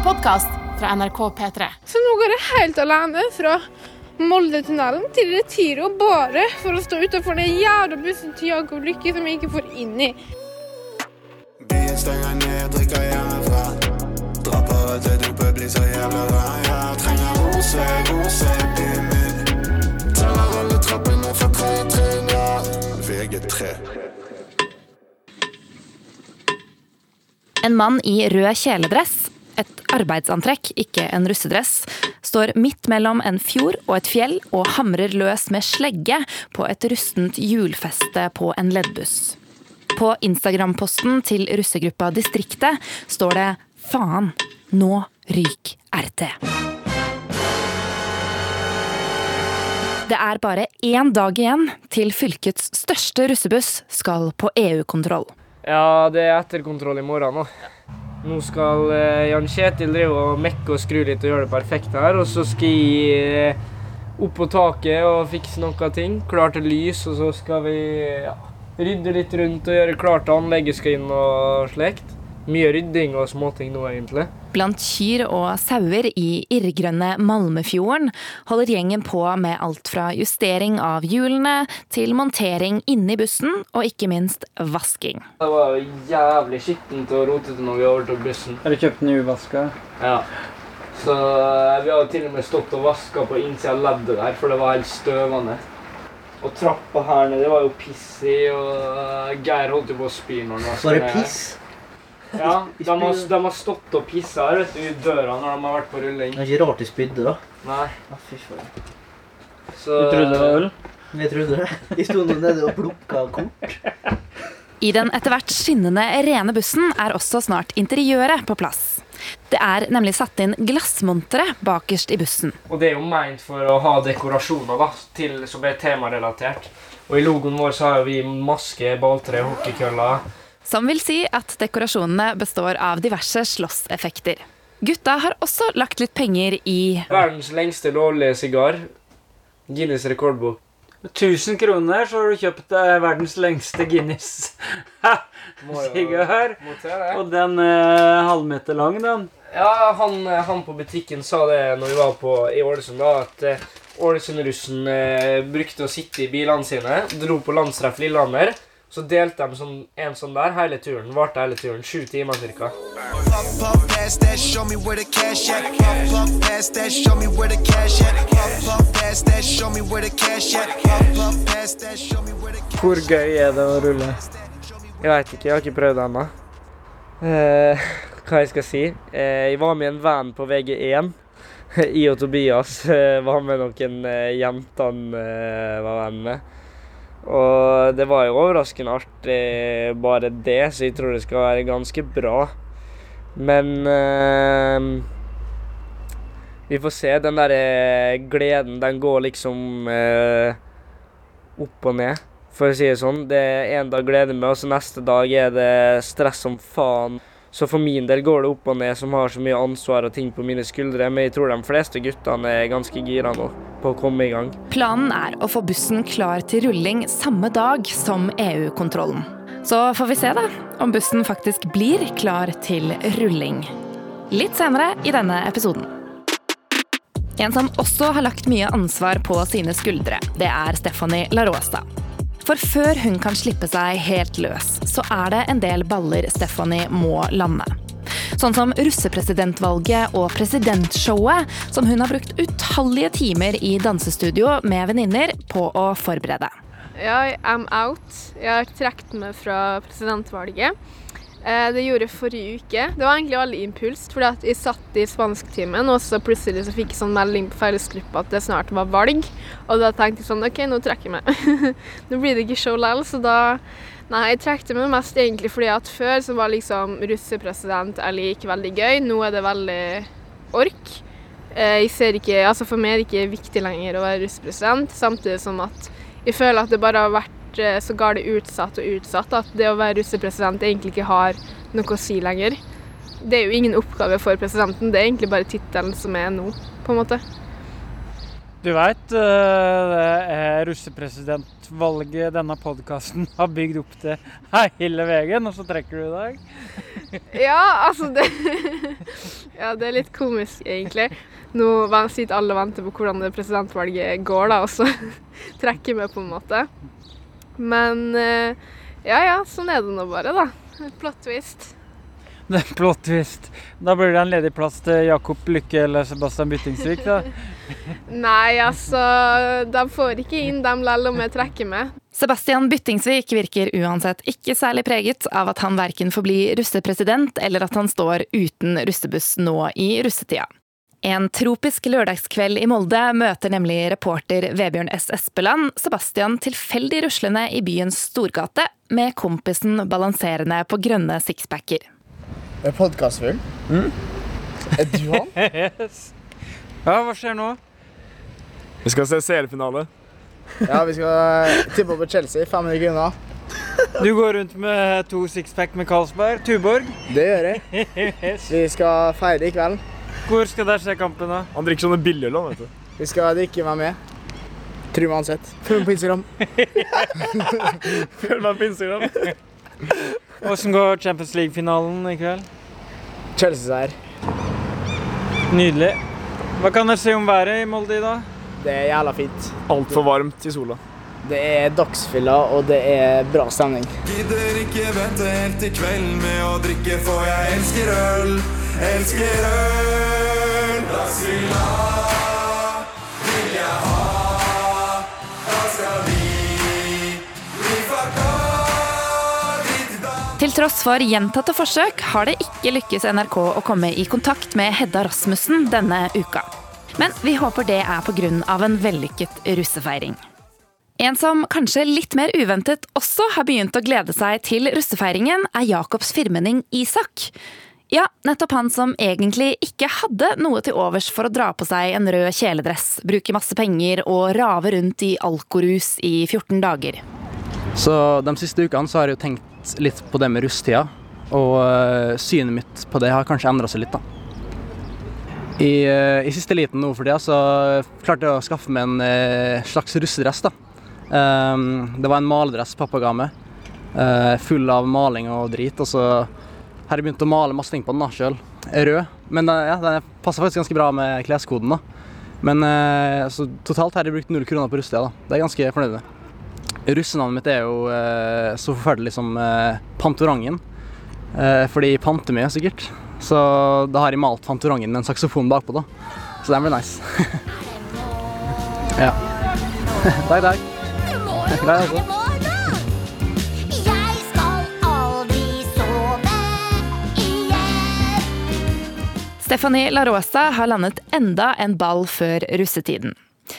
en podkast fra NRK P3. Så nå går jeg helt alene fra Moldetunnelen til Retiro bare for å stå utenfor den jævla bussen til Jakob Lykke som jeg ikke får inn i. Byen stenger ned, drikker hjemmefra. Dropper ut til dopet, blir så jævla rar. Jeg trenger rose, rose, byen min. Teller alle trappene fra tre trinn, ja. VG3. En mann i rød kjeledress, et arbeidsantrekk, ikke en russedress, står midt mellom en fjord og et fjell og hamrer løs med slegge på et rustent hjulfeste på en leddbuss. På Instagram-posten til russegruppa Distriktet står det 'Faen, nå ryk RT'. Det er bare én dag igjen til fylkets største russebuss skal på EU-kontroll. Ja, det er etterkontroll i morgen nå. Nå skal eh, Jan Kjetil drive og mekke og skru litt og gjøre det perfekt her. Og så skal jeg eh, opp på taket og fikse noen ting. Klar til lys, og så skal vi ja, rydde litt rundt og gjøre klart til anlegget skal inn og slekt. Mye rydding og småting nå, egentlig. Blant kyr og sauer i irrgrønne Malmefjorden holder gjengen på med alt fra justering av hjulene til montering inni bussen, og ikke minst vasking. Det var jævlig skittent og rotete når vi overtok bussen. Har du kjøpt den uvaska? Ja. Så eh, vi har til og med stått og vaska på innsida av leddet der, for det var helt støvende. Og trappa her nede var jo piss i, og eh, Geir holdt jo på å spy når han Var det ned. piss? Ja, de har, de har stått og pissa her vet du, i døra når de har vært på rulling. Det er ikke rart de spydde, da. Nei, Ja, fy faen. så Du trodde det var øl? Vi trodde det. Vi sto nå nede og plukka kort. I den etter hvert skinnende rene bussen er også snart interiøret på plass. Det er nemlig satt inn glassmontere bakerst i bussen. Og det er jo meint for å ha dekorasjoner da, til, som er temarelatert. Og i logoen vår så har vi maske, balltre, hockeykøller. Som vil si at dekorasjonene består av diverse slåsseffekter. Gutta har også lagt litt penger i Verdens lengste lovlige sigar. Guinness rekordbok. 1000 kroner, så har du kjøpt eh, verdens lengste Guinness. Må jo- Sigar. må til det. Og den er halvmeter lang, den. Ja, han, han på butikken sa det når vi var på, i Ålesund, da, at eh, Ålesund-russen eh, brukte å sitte i bilene sine, dro på landstreff Lillehammer, så delte de sånn, en sånn der hele turen. Varte hele turen. Sju timer cirka. Hvor gøy er det å rulle? Jeg veit ikke, jeg har ikke prøvd det ennå. Eh, hva jeg skal si? Eh, jeg var med en van på VG1. I og Tobias eh, var med noen eh, jentene eh, var venn. Og det var jo overraskende artig, bare det, så jeg tror det skal være ganske bra. Men eh, vi får se. Den der eh, gleden, den går liksom eh, opp og ned for å si det sånn. Det er en dag gleder med, og så neste dag er det stress som faen. Så for min del går det opp og ned, som har så mye ansvar og ting på mine skuldre. Men jeg tror de fleste guttene er ganske gira nå på å komme i gang. Planen er å få bussen klar til rulling samme dag som EU-kontrollen. Så får vi se da, om bussen faktisk blir klar til rulling. Litt senere i denne episoden. En som også har lagt mye ansvar på sine skuldre, det er Stephanie Larosa. For før hun kan slippe seg helt løs, så er det en del baller Stephanie må lande. Sånn som russepresidentvalget og presidentshowet, som hun har brukt utallige timer i dansestudio med venninner på å forberede. Ja, I'm out. Jeg har trukket meg fra presidentvalget. Eh, Det gjorde jeg forrige uke. Det var egentlig veldig impuls, fordi at jeg satt i spansktimen, og så plutselig så fikk jeg sånn melding på fellesgruppa at det snart var valg. Og da tenkte jeg sånn OK, nå trekker jeg meg. nå blir det ikke show likevel, så da Nei, jeg trekte meg mest egentlig fordi at før så var liksom russepresident eller ikke veldig gøy. Nå er det veldig ork. Eh, Jeg ser ikke Altså for meg er det ikke viktig lenger å være russepresident, samtidig som at jeg føler at det bare har vært eh, så galt utsatt og utsatt at det å være russepresident egentlig ikke har noe å si lenger. Det er jo ingen oppgave for presidenten, det er egentlig bare tittelen som er nå, på en måte. Du veit, det er russepresidentvalget denne podkasten har bygd opp til hele veien, og så trekker du i dag. Ja, altså det Ja, det er litt komisk, egentlig. Nå sitter alle og venter på hvordan presidentvalget går, da, og så trekker vi på en måte. Men eh, ja ja, sånn er det nå bare, da. Plot twist. Det er plot twist. Da blir det en ledig plass til Jakob Lykke eller Sebastian Byttingsvik, da. Nei, altså De får ikke inn dem lell om jeg trekker med. Sebastian Byttingsvik virker uansett ikke særlig preget av at han verken får bli russepresident eller at han står uten russebuss nå i russetida. En tropisk lørdagskveld i Molde møter nemlig reporter Vebjørn S. Espeland Sebastian tilfeldig ruslende i byens storgate med kompisen balanserende på grønne sixpacker. Er podkastfull? Er du han? Yes. Ja, hva skjer nå? Vi skal se seriefinale. Ja, vi skal tippe på Chelsea. 500 kroner. Du går rundt med to sixpack med Carlsberg. Tuborg. Det gjør jeg. Yes. Vi skal feire i kveld. Hvor skal dere se kampen, da? Han drikker sånne billigøl, han, vet du. Vi skal drikke meg med. Tru meg uansett. Følg meg på Instagram. Følg meg på Instagram. Åssen går Champions League-finalen i kveld? Chelsea-seier. Nydelig. Hva kan dere si om været i Molde i dag? Det er jævla fint. Altfor varmt i sola. Det er dagsfylla, og det er bra stemning. Gidder ikke vente helt til kveld med å drikke, for jeg elsker øl. Elsker øl. Dagsfylla vil jeg ha. Da skal vi bli fucka. Drit i dag. Til tross for gjentatte forsøk har det ikke lykkes NRK å komme i kontakt med Hedda Rasmussen denne uka. Men vi håper det er pga. en vellykket russefeiring. En som kanskje litt mer uventet også har begynt å glede seg til russefeiringen, er Jacobs firmenning Isak. Ja, nettopp han som egentlig ikke hadde noe til overs for å dra på seg en rød kjeledress, bruke masse penger og rave rundt i alkorus i 14 dager. Så de siste ukene så har jeg jo tenkt litt på det med rusttida, og eh, synet mitt på det har kanskje endra seg litt, da. I, eh, I siste liten nå for tida så klarte jeg å skaffe meg en eh, slags russedress, da. Ehm, det var en maledress pappa ga meg, full av maling og drit, og så har jeg begynt å male masse ting på den da, sjøl. Rød. Men eh, ja, den passer faktisk ganske bra med kleskoden, da. Men eh, så totalt har jeg brukt null kroner på russetida, da. Det er jeg ganske fornøyd med. Russenavnet mitt er jo eh, så forferdelig som eh, Pantorangen. Eh, fordi jeg panter mye, sikkert. Så da har jeg malt Pantorangen med en saksofon bakpå, da. Så den blir nice. ja. takk, takk. Altså. Stephanie La Rosa har landet enda en ball før russetiden.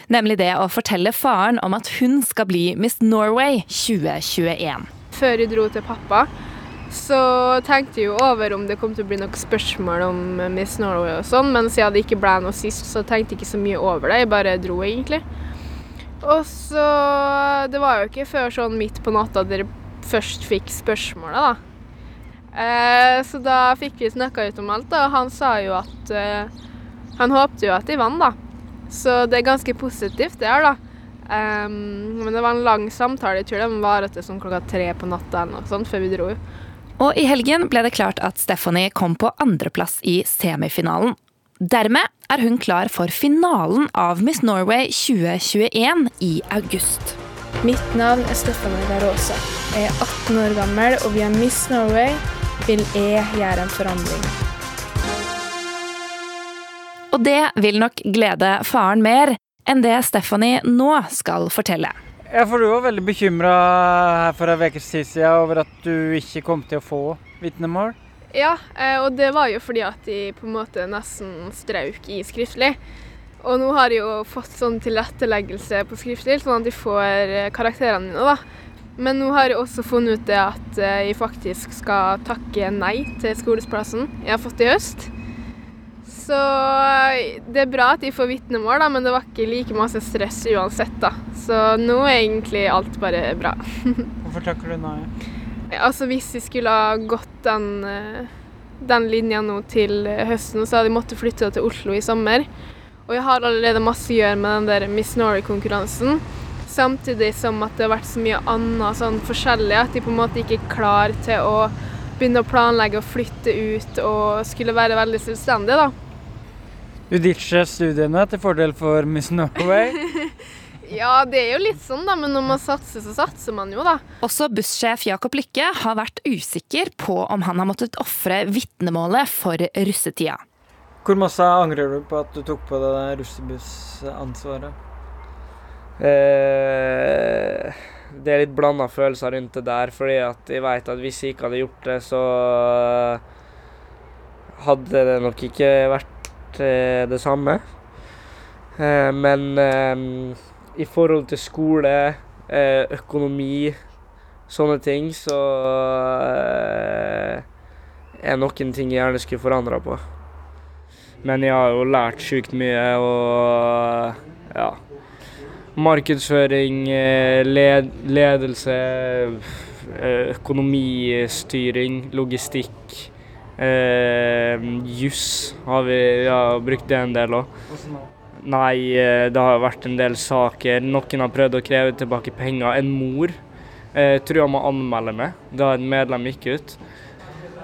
Nemlig det å fortelle faren om at hun skal bli Miss Norway 2021. Før jeg dro til pappa, så tenkte jeg jo over om det kom til å bli noen spørsmål om Miss Norway og sånn, men siden det ikke ble noe sist, så tenkte jeg ikke så mye over det. Jeg bare dro, egentlig. Og så Det var jo ikke før sånn midt på natta dere først fikk spørsmålet, da. Eh, så da fikk vi snakka ut om alt, da, og han sa jo at eh, Han håpte jo at de vant, da. Så det er ganske positivt, det her, da. Um, men det var en lang samtale. Jeg tror den varte til sånn klokka tre på natta eller noe sånt før vi dro. Og i helgen ble det klart at Stephanie kom på andreplass i semifinalen. Dermed er hun klar for finalen av Miss Norway 2021 i august. Mitt navn er Stephanie La Jeg er 18 år gammel, og vi er Miss Norway vil jeg gjøre en forandring. Og det vil nok glede faren mer enn det Stephanie nå skal fortelle. Ja, for du var veldig bekymra for en ukes tid siden over at du ikke kom til å få vitnemål. Ja, eh, og det var jo fordi at de på en måte nesten strauk i skriftlig. Og nå har de jo fått sånn tilretteleggelse på skriftlig, sånn at de får eh, karakterene mine, da. Men nå har jeg også funnet ut det at eh, jeg faktisk skal takke nei til skolesplassen jeg har fått i høst. Så eh, det er bra at de får vitnemål, da, men det var ikke like masse stress uansett, da. Så nå er egentlig alt bare bra. Hvorfor takker du nei? Altså Hvis jeg skulle ha gått den, eh, den linja nå til høsten, så hadde jeg måttet flytte til Oslo i sommer. Og jeg har allerede masse å gjøre med den der Miss Norway-konkurransen. Samtidig som at det har vært så mye annet sånn forskjellig at de på en måte ikke er klar til å begynne å planlegge å flytte ut og skulle være veldig selvstendig, da. Du ditcher studiene til fordel for Miss Norway. Ja, det er jo litt sånn, da, men når man satser, så satser man jo, da. Også bussjef Jakob Lykke har vært usikker på om han har måttet ofre vitnemålet for russetida. Hvor masse angrer du på at du tok på deg det russebussansvaret? Eh, det er litt blanda følelser rundt det der, fordi at jeg vet at hvis jeg ikke hadde gjort det, så hadde det nok ikke vært eh, det samme. Eh, men eh, i forhold til skole, eh, økonomi, sånne ting, så eh, er noen ting jeg gjerne skulle forandra på. Men jeg har jo lært sjukt mye, og ja Markedsføring, eh, led ledelse, eh, økonomistyring, logistikk. Eh, juss har vi ja, brukt det en del òg. Nei, det har vært en del saker. Noen har prøvd å kreve tilbake penger. En mor eh, trua med å anmelde meg da et medlem gikk ut.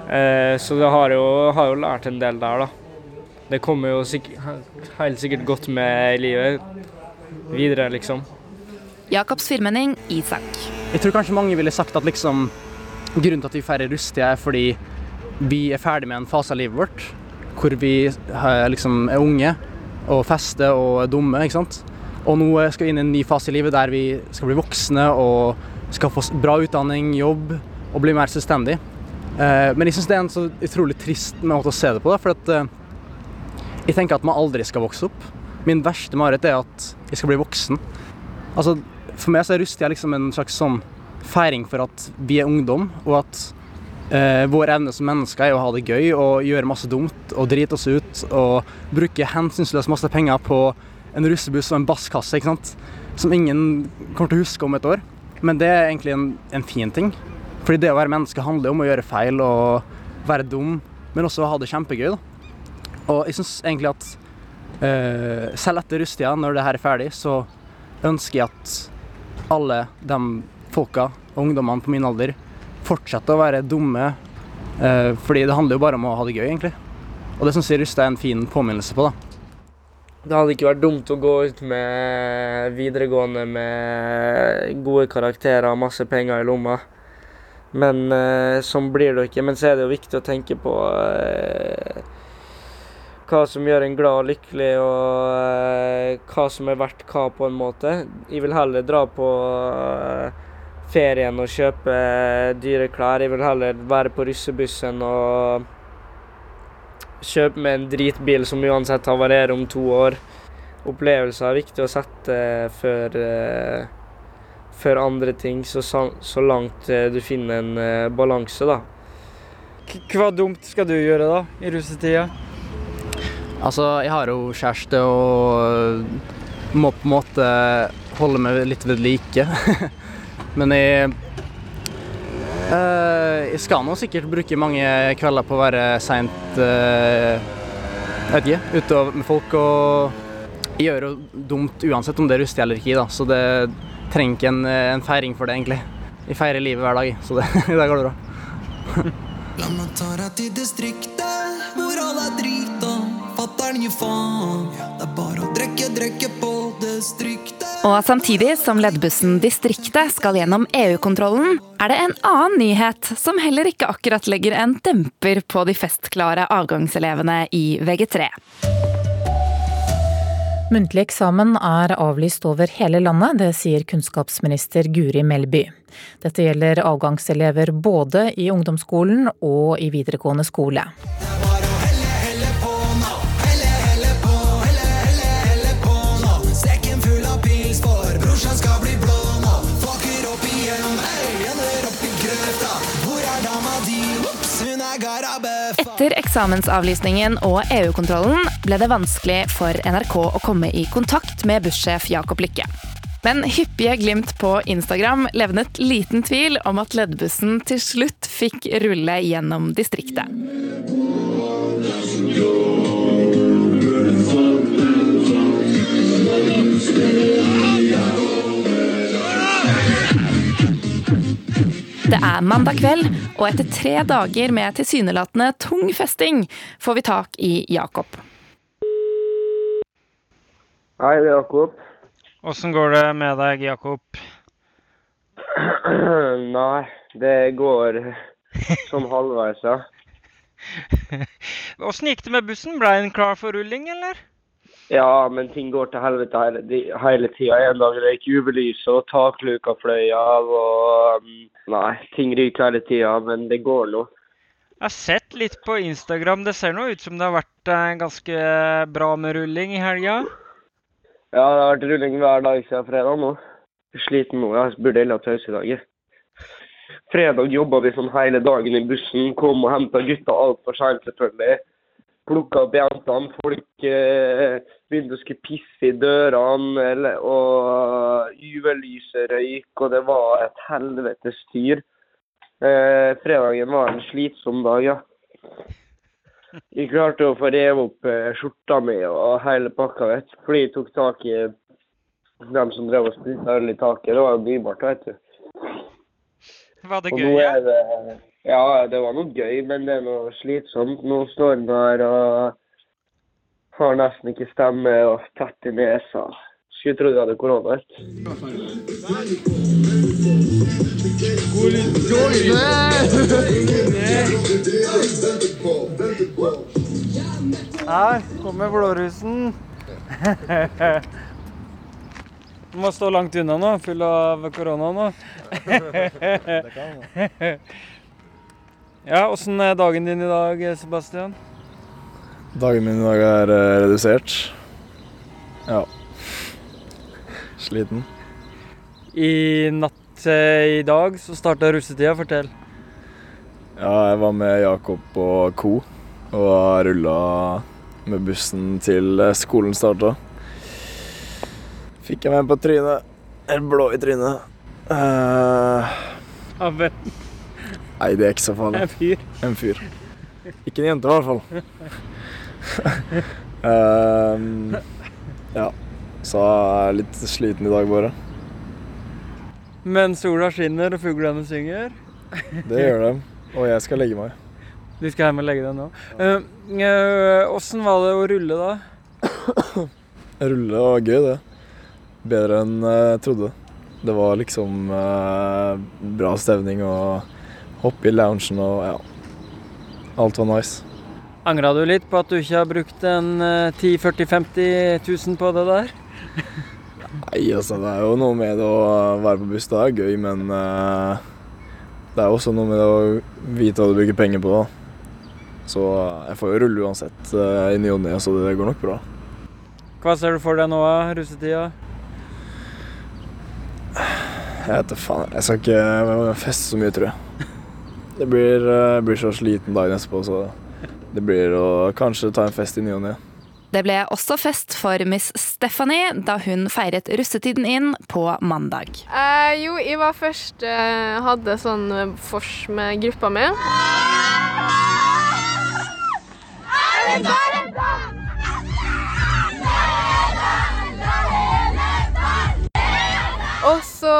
Eh, så det har jo, har jo lært en del der, da. Det kommer jo sikk helt sikkert godt med i livet videre, liksom. Jakobs firmenning Isak. Jeg tror kanskje mange ville sagt at liksom grunnen til at vi feirer rusttida er fordi vi er ferdig med en fase av livet vårt hvor vi eh, liksom er unge og fester og er dumme, ikke sant. Og nå skal vi inn i en ny fase i livet der vi skal bli voksne og skal få bra utdanning, jobb og bli mer selvstendig. Eh, Men jeg syns det er en så utrolig trist måte å se det på, da, for at eh, jeg tenker at man aldri skal vokse opp. Min verste mareritt er at jeg skal bli voksen. Altså, for meg så er Rustia liksom en slags sånn feiring for at vi er ungdom, og at eh, vår evne som mennesker er å ha det gøy og gjøre masse dumt og drite oss ut og bruke hensynsløst masse penger på en russebuss og en basskasse, ikke sant? Som ingen kommer til å huske om et år. Men det er egentlig en, en fin ting. Fordi det å være menneske handler om å gjøre feil og være dum, men også å ha det kjempegøy. da. Og jeg syns egentlig at selv etter rusttida, når det her er ferdig, så ønsker jeg at alle de folka og ungdommene på min alder fortsetter å være dumme. eh, fordi det handler jo bare om å ha det gøy, egentlig. Og det syns jeg Rusta er en fin påminnelse på, da. Det hadde ikke vært dumt å gå ut med videregående med gode karakterer og masse penger i lomma. Men eh, sånn blir det jo ikke. Men så er det jo viktig å tenke på eh, hva som gjør en glad og lykkelig, og eh, hva som er verdt hva, på en måte. Jeg vil heller dra på eh, ferien og kjøpe eh, dyre klær. Jeg vil heller være på russebussen og kjøpe meg en dritbil som uansett havarerer om to år. Opplevelser er viktig å sette før, før andre ting, så, så langt du finner en balanse, da. Hva dumt skal du gjøre da, i russetida? Altså, jeg har jo kjæreste og må på en måte holde meg litt ved like. Men jeg eh, Jeg skal nå sikkert bruke mange kvelder på å være seint uh, vet ikke, ute med folk. Og jeg gjør jo dumt uansett om det er rustig eller ikke, da. så det trenger ikke en, eh, en feiring for det, egentlig. Jeg feirer livet hver dag, så det, det går bra. La meg ta deg til distriktet, Og samtidig som leddbussen Distriktet skal gjennom EU-kontrollen, er det en annen nyhet som heller ikke akkurat legger en demper på de festklare avgangselevene i VG3. Muntlig eksamen er avlyst over hele landet, det sier kunnskapsminister Guri Melby. Dette gjelder avgangselever både i ungdomsskolen og i videregående skole. Etter eksamensavlysningen og EU-kontrollen ble det vanskelig for NRK å komme i kontakt med bussjef Jakob Lykke. Men hyppige glimt på Instagram levnet liten tvil om at leddbussen til slutt fikk rulle gjennom distriktet. Det er mandag kveld, og etter tre dager med tilsynelatende tung festing får vi tak i Jakob. Hei, det er Jakob. Åssen går det med deg, Jakob? Nei, det går sånn halvveis, ja. Åssen gikk det med bussen? Ble den klar for rulling, eller? Ja, men ting går til helvete hele, hele tida. En dag røyk jubelyset, og takluka fløy av, og um, Nei, ting ryker hele tida, men det går nå. Jeg har sett litt på Instagram. Det ser nå ut som det har vært eh, ganske bra med rulling i helga. Ja, det har vært rulling hver dag siden fredag nå. Sliten nå. Jeg burde heller i pausedager. Fredag jobba vi sånn hele dagen i bussen. Kom og henta gutta altfor seint, selvfølgelig. Plukka opp jentene. Folk eh, begynte å skulle pisse i dørene, eller, og UV-lyset røyk, og det var et helvetes styr. Eh, fredagen var en slitsom dag, ja. Vi klarte å få revet opp eh, skjorta mi og hele pakka, vet du. Fordi jeg tok tak i dem som drev og spruta øl i taket. Det var jo nybart, vet du. Var det Og gøy? nå Ja? er det Ja, det var noe gøy, men det er noe slitsomt. Nå står den her og har nesten ikke stemme og tett i nesa. Skulle trodd jeg hadde korona. Her kommer blårusen. Du må stå langt unna nå, full av korona nå. Ja, åssen er dagen din i dag, Sebastian? Dagen min i dag er uh, redusert. Ja. Sliten. I natt uh, i dag så starta russetida. Fortell. Ja, jeg var med Jakob og co. og rulla med bussen til eh, skolen starta. Fikk jeg meg på trynet. Helt blå i trynet. Uh... Av hvem? Nei, det er ikke så farlig. En fyr. En fyr. Ikke en jente, i hvert fall. um, ja. Så jeg er litt sliten i dag, bare. Men sola skinner og fuglene synger. Det gjør de. Og jeg skal legge meg. Du skal hjem og legge deg nå. Åssen var det å rulle, da? Rulle var gøy, det. Bedre enn jeg trodde. Det var liksom uh, bra stevning og hoppe i loungen og ja. Alt var nice. Angra du litt på at du ikke har brukt en eh, 10 40 50 000 på det der? Nei, altså det er jo noe med det å være på buss. Det er gøy, men uh, det er også noe med det å vite hva du bruker penger på. da. Så jeg får jo rulle uansett eh, i ny og ne, så det går nok bra. Hva ser du for deg nå, av russetida? Jeg vet da faen. Jeg skal ikke feste så mye, tror jeg. Det blir, eh, blir så sliten dagen etterpå, så det blir å kanskje ta en fest i ny og ne. Det ble også fest for Miss Stephanie da hun feiret russetiden inn på mandag. Eh, jo, jeg var først eh, Hadde sånn eh, vors med gruppa mi. Og så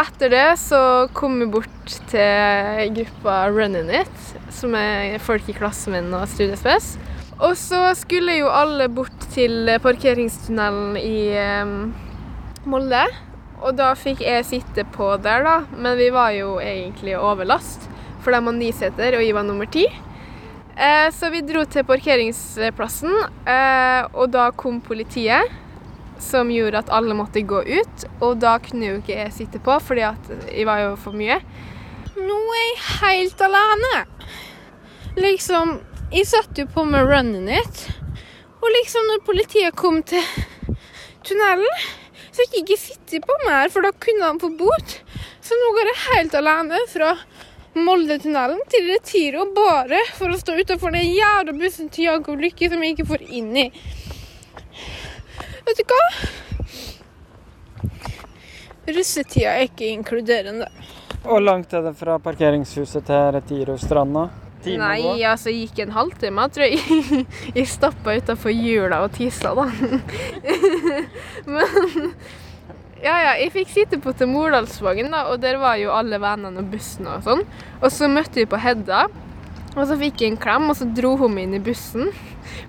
etter det så kom vi bort til gruppa Running It, som er folk i klassen min og studiespes. Og så skulle jo alle bort til parkeringstunnelen i Molde. Og da fikk jeg sitte på der, da. Men vi var jo egentlig overlast, for de var niseter, og jeg var nummer ti. Eh, så vi dro til parkeringsplassen, eh, og da kom politiet. Som gjorde at alle måtte gå ut, og da kunne jo ikke jeg sitte på, fordi at jeg var jo for mye. Nå er jeg helt alene. Liksom, jeg satt jo på med runnet mitt. og liksom når politiet kom til tunnelen, så fikk jeg ikke sitte på mer, for da kunne han få bot. Så nå går jeg helt alene fra Moldetunnelen til Retiro bare for å stå utenfor den jævla bussen til Jakob Lykke som jeg ikke får inn i. Vet du hva? Russetida er ikke inkluderende. Hvor langt er det fra parkeringshuset til Retirostranda? Nei? Nei, altså jeg gikk en halvtime, tror jeg. Jeg stoppa utafor hjula og tissa, da. Men Ja, ja, jeg fikk sitte på til Mordalsvågen, da, og der var jo alle vennene og bussen og sånn. Og så møtte vi på Hedda, og så fikk jeg en klem, og så dro hun meg inn i bussen.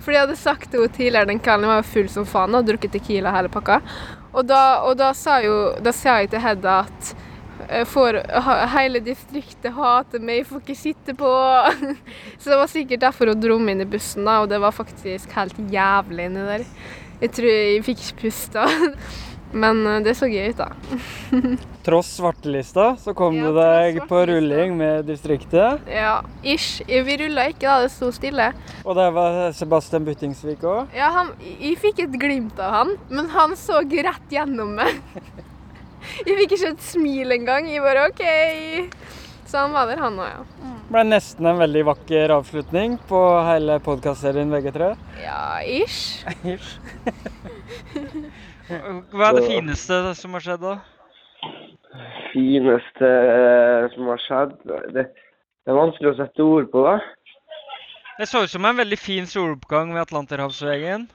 For jeg hadde sagt til henne tidligere den kvelden, jeg var full som faen og drukket Tequila hele pakka. Og da, og da sa jo, da sa jeg til Hedda at eh, for, hele distriktet hater meg, jeg får ikke sitte på. Så det var sikkert derfor hun dro meg inn i bussen, da, og det var faktisk helt jævlig inni der. Jeg tror jeg fikk ikke puste. Men eh, det så gøy ut, da. Tross svartelista så kom du deg på rulling med distriktet. Ja, ish. Vi rulla ikke, da. Det sto stille. Og der var Sebastian Buttingsvik òg. Ja, han, jeg fikk et glimt av han, men han så rett gjennom meg. Jeg fikk ikke et smil engang. Jeg bare OK. Så han var der, han òg, ja. Ble nesten en veldig vakker avslutning på hele podkastserien VG3. Ja, ish. Ish. Hva er det fineste som har skjedd, da? fineste eh, som har skjedd det, det er vanskelig å sette ord på da. Det så ut som en veldig fin soloppgang ved Atlanterhavsvegen.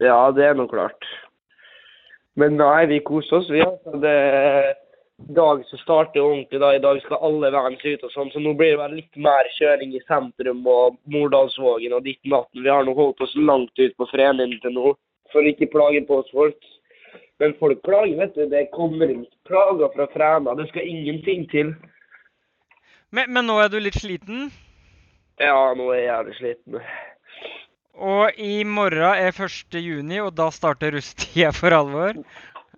Ja, det er nå klart. Men nei, vi koser oss, vi. Altså. Det er dag som starter ordentlig. da. I dag skal alle se ut og sånn, så nå blir det bare litt mer kjøring i sentrum og Mordalsvågen og ditt natten. Vi har nå holdt oss langt ut på Frenien til nå, for ikke plage på oss folk. Men folk klager, vet du. Det kommer ikke klager fra Fræna. Det skal ingenting til. Men, men nå er du litt sliten? Ja, nå er jeg jævlig sliten. Og i morgen er 1. juni, og da starter rusttida for alvor?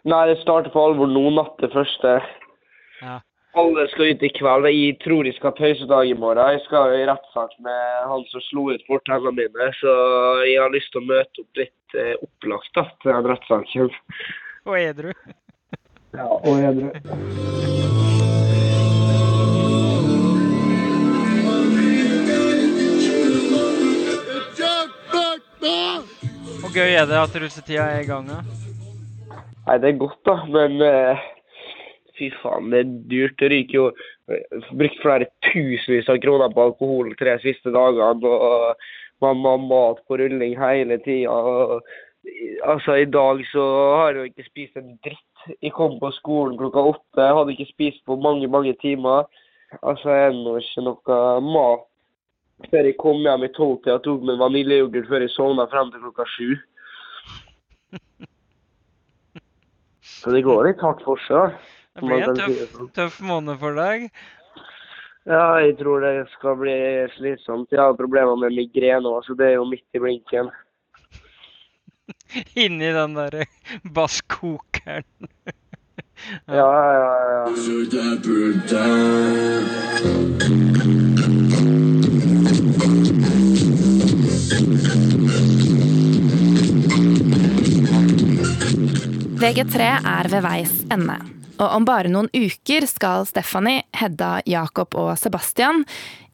Nei, det starter for alvor nå natt til første. Ja. Alle skal ut i kveld. Jeg tror jeg skal ha pausedag i morgen. Jeg skal i rettssak med han som slo ut fortellene mine, så jeg har lyst til å møte opp litt eh, opplagt da, til den rettssaken. Og edru. Ja, og edru. Hvor gøy er det at russetida er i gang? da? Nei, det er godt, da, men eh, fy faen, det er dyrt. Det ryker jo Brukt flere tusenvis av kroner på alkohol de tre siste dagene. Og man må ha mat på rulling hele tida. Altså, i dag så har jeg jo ikke spist en dritt. Jeg kom på skolen klokka åtte, jeg hadde ikke spist på mange, mange timer. Altså, jeg nå ikke noe mat før jeg kom hjem i tolvtida tok med vaniljeyoghurt før jeg sovna frem til klokka sju. Så det går litt hardt for seg. Det blir en tøff, tøff måned for deg. Ja, jeg tror det skal bli slitsomt. Jeg har problemer med migrene òg, så det er jo midt i blinken. Inni den derre basskokeren. Ja, ja, ja. VG3 er ved veis ende. Og om bare noen uker skal Stephanie, Hedda, Jakob og Sebastian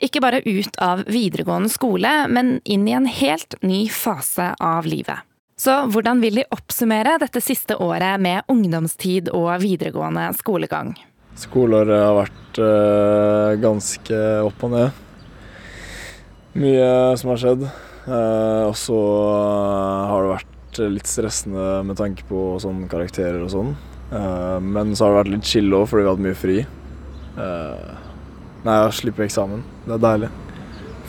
ikke bare ut av videregående skole, men inn i en helt ny fase av livet. Så hvordan vil de oppsummere dette siste året med ungdomstid og videregående skolegang? Skoleåret har vært øh, ganske opp og ned. Mye som har skjedd. Eh, og så har det vært litt stressende med tanke på sånn karakterer og sånn. Eh, men så har det vært litt chill òg, fordi vi har hatt mye fri. Uh, nei, jeg slipper eksamen. Det er deilig.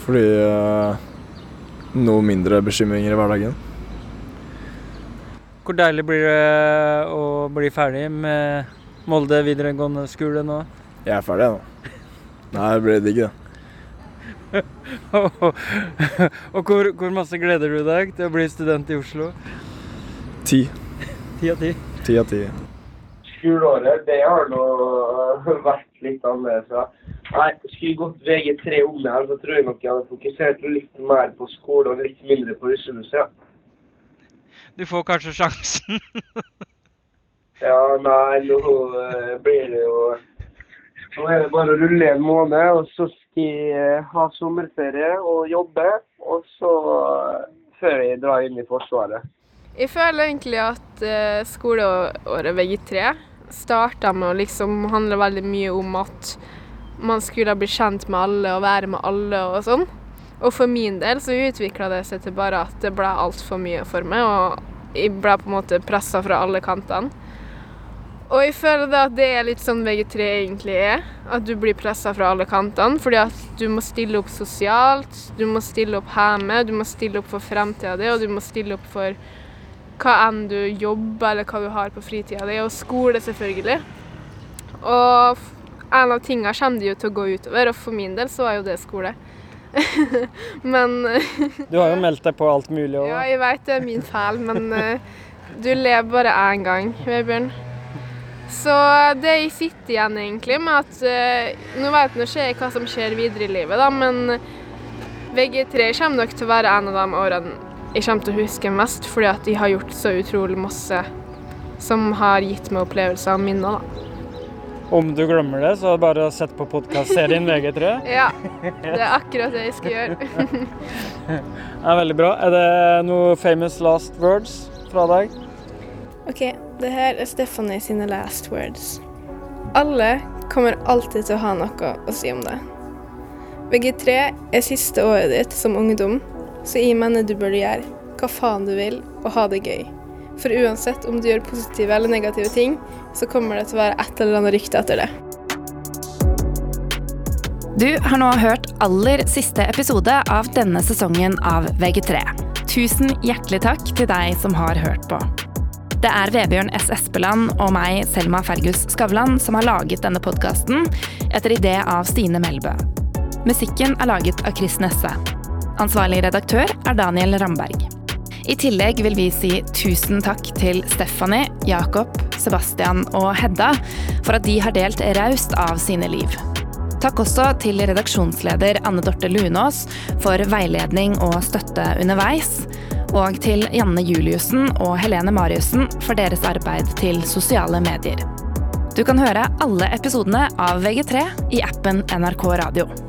Fordi uh, noe mindre bekymringer i hverdagen. Hvor deilig blir det å bli ferdig med Molde videregående skole nå? Jeg er ferdig, nå. Nei, det blir digg, det. og hvor, hvor masse gleder du deg til å bli student i Oslo? Ti. Ti av ti? Ti av ti. Skoleåret, det har nå vært litt annerledes. Nei, skulle gått VG3 om det her, så tror jeg nok jeg hadde fokusert litt mer på skole og litt mindre på russehuset. Ja. Du får kanskje sjansen. Ja, nei, nå eh, blir det jo Nå er det bare å rulle en måned, og så skal jeg ha sommerferie og jobbe. Og så eh, før jeg drar inn i Forsvaret. Jeg føler egentlig at eh, skoleåret VG3 starta med å liksom handle veldig mye om at man skulle bli kjent med alle og være med alle og sånn. Og for min del så utvikla det seg til bare at det ble altfor mye for meg, og jeg ble på en måte pressa fra alle kantene. Og jeg føler da at det er litt sånn VG3 egentlig er. At du blir pressa fra alle kantene. Fordi at du må stille opp sosialt, du må stille opp hjemme, du må stille opp for fremtida di, og du må stille opp for hva enn du jobber eller hva du har på fritida di, og skole selvfølgelig. Og en av tingene kommer det jo til å gå utover, og for min del så var jo det skole. men Du har jo meldt deg på alt mulig òg. Ja, jeg vet det er min feil, men eh, du lever bare én gang, Vebjørn. Så det jeg sitter igjen egentlig med at eh, Nå vet nå ikke jeg hva som skjer videre i livet, da, men VG3 kommer nok til å være en av de årene jeg kommer til å huske mest, fordi at de har gjort så utrolig masse som har gitt meg opplevelser og minner, da. Om du glemmer det, så er det bare å sette på podkastserien VG3. Ja, det er akkurat det jeg skal gjøre. Det er veldig bra. Er det noe famous last words fra deg? OK, det her er Stephanie sine last words. Alle kommer alltid til å ha noe å si om det. VG3 er siste året ditt som ungdom, så gi meg det du bør gjøre hva faen du vil og ha det gøy. For uansett om du gjør positive eller negative ting, så kommer det til å være et eller annet rykte etter det. Du har nå hørt aller siste episode av denne sesongen av VG3. Tusen hjertelig takk til deg som har hørt på. Det er Vebjørn S. Espeland og meg, Selma Fergus Skavlan, som har laget denne podkasten etter idé av Stine Melbø. Musikken er laget av Chris Nesse. Ansvarlig redaktør er Daniel Ramberg. I tillegg vil vi si tusen takk til Stephanie, Jakob, Sebastian og Hedda for at de har delt raust av sine liv. Takk også til redaksjonsleder Anne Dorte Lunås for veiledning og støtte underveis. Og til Janne Juliussen og Helene Mariussen for deres arbeid til sosiale medier. Du kan høre alle episodene av VG3 i appen NRK Radio.